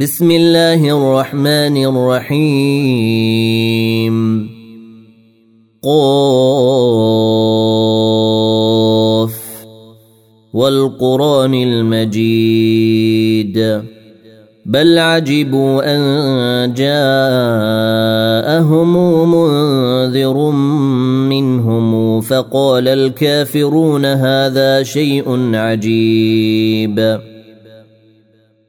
بسم الله الرحمن الرحيم. قاف. والقرآن المجيد. بل عجبوا أن جاءهم منذر منهم فقال الكافرون هذا شيء عجيب.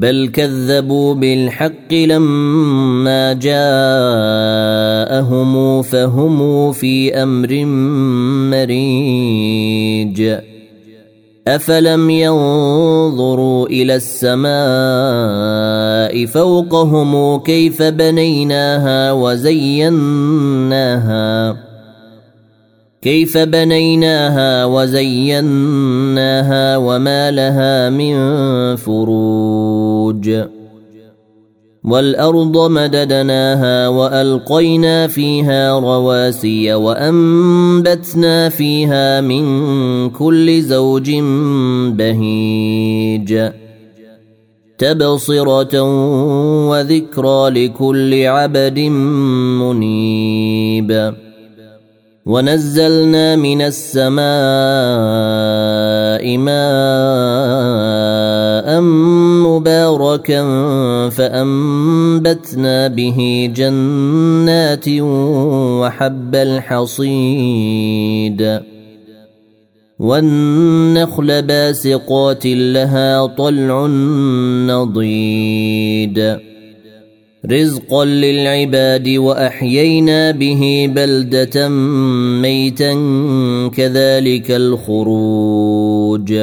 بل كذبوا بالحق لما جاءهم فهم في أمر مريج افلم ينظروا إلى السماء فوقهم كيف بنيناها وزيناها كيف بنيناها وزيناها وما لها من فروج. والأرض مددناها وألقينا فيها رواسي وأنبتنا فيها من كل زوج بهيج. تبصرة وذكرى لكل عبد منيب. ونزلنا من السماء ماء مباركا فأنبتنا به جنات وحب الحصيد والنخل باسقات لها طلع نضيد رزقا للعباد واحيينا به بلده ميتا كذلك الخروج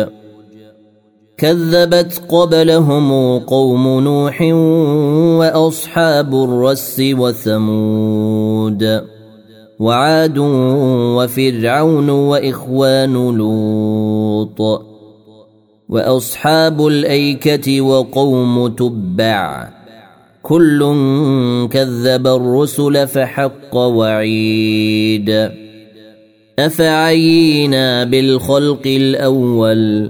كذبت قبلهم قوم نوح واصحاب الرس وثمود وعاد وفرعون واخوان لوط واصحاب الايكه وقوم تبع كل كذب الرسل فحق وعيد افعينا بالخلق الأول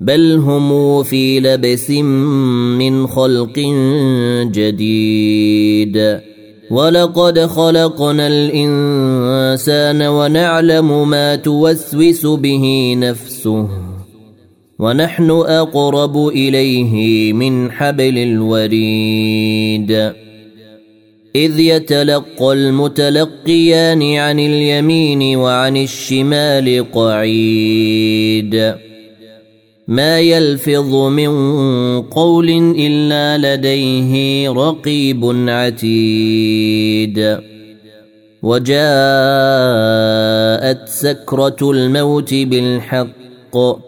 بل هم في لبس من خلق جديد ولقد خلقنا الانسان ونعلم ما توسوس به نفسه ونحن أقرب إليه من حبل الوريد. إذ يتلقى المتلقيان عن اليمين وعن الشمال قعيد. ما يلفظ من قول إلا لديه رقيب عتيد. وجاءت سكرة الموت بالحق.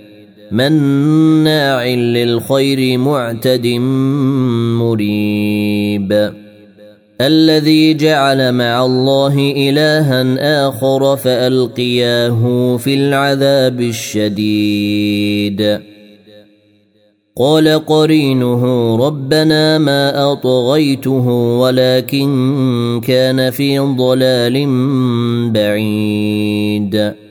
مناع للخير معتد مريب. الذي جعل مع الله إلها آخر فألقياه في العذاب الشديد. قال قرينه ربنا ما أطغيته ولكن كان في ضلال بعيد.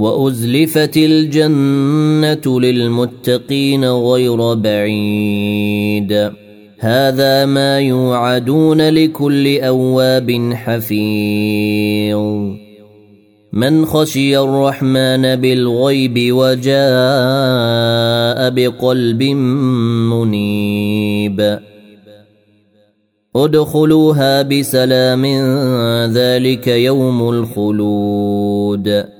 وأزلفت الجنة للمتقين غير بعيد. هذا ما يوعدون لكل أواب حفيظ. من خشي الرحمن بالغيب وجاء بقلب منيب. ادخلوها بسلام ذلك يوم الخلود.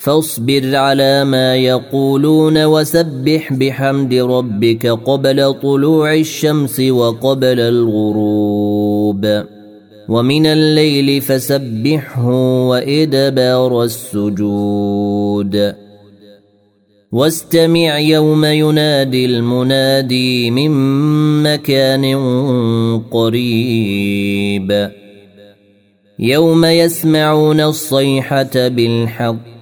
فاصبر على ما يقولون وسبح بحمد ربك قبل طلوع الشمس وقبل الغروب. ومن الليل فسبحه وإدبار السجود. واستمع يوم ينادي المنادي من مكان قريب. يوم يسمعون الصيحة بالحق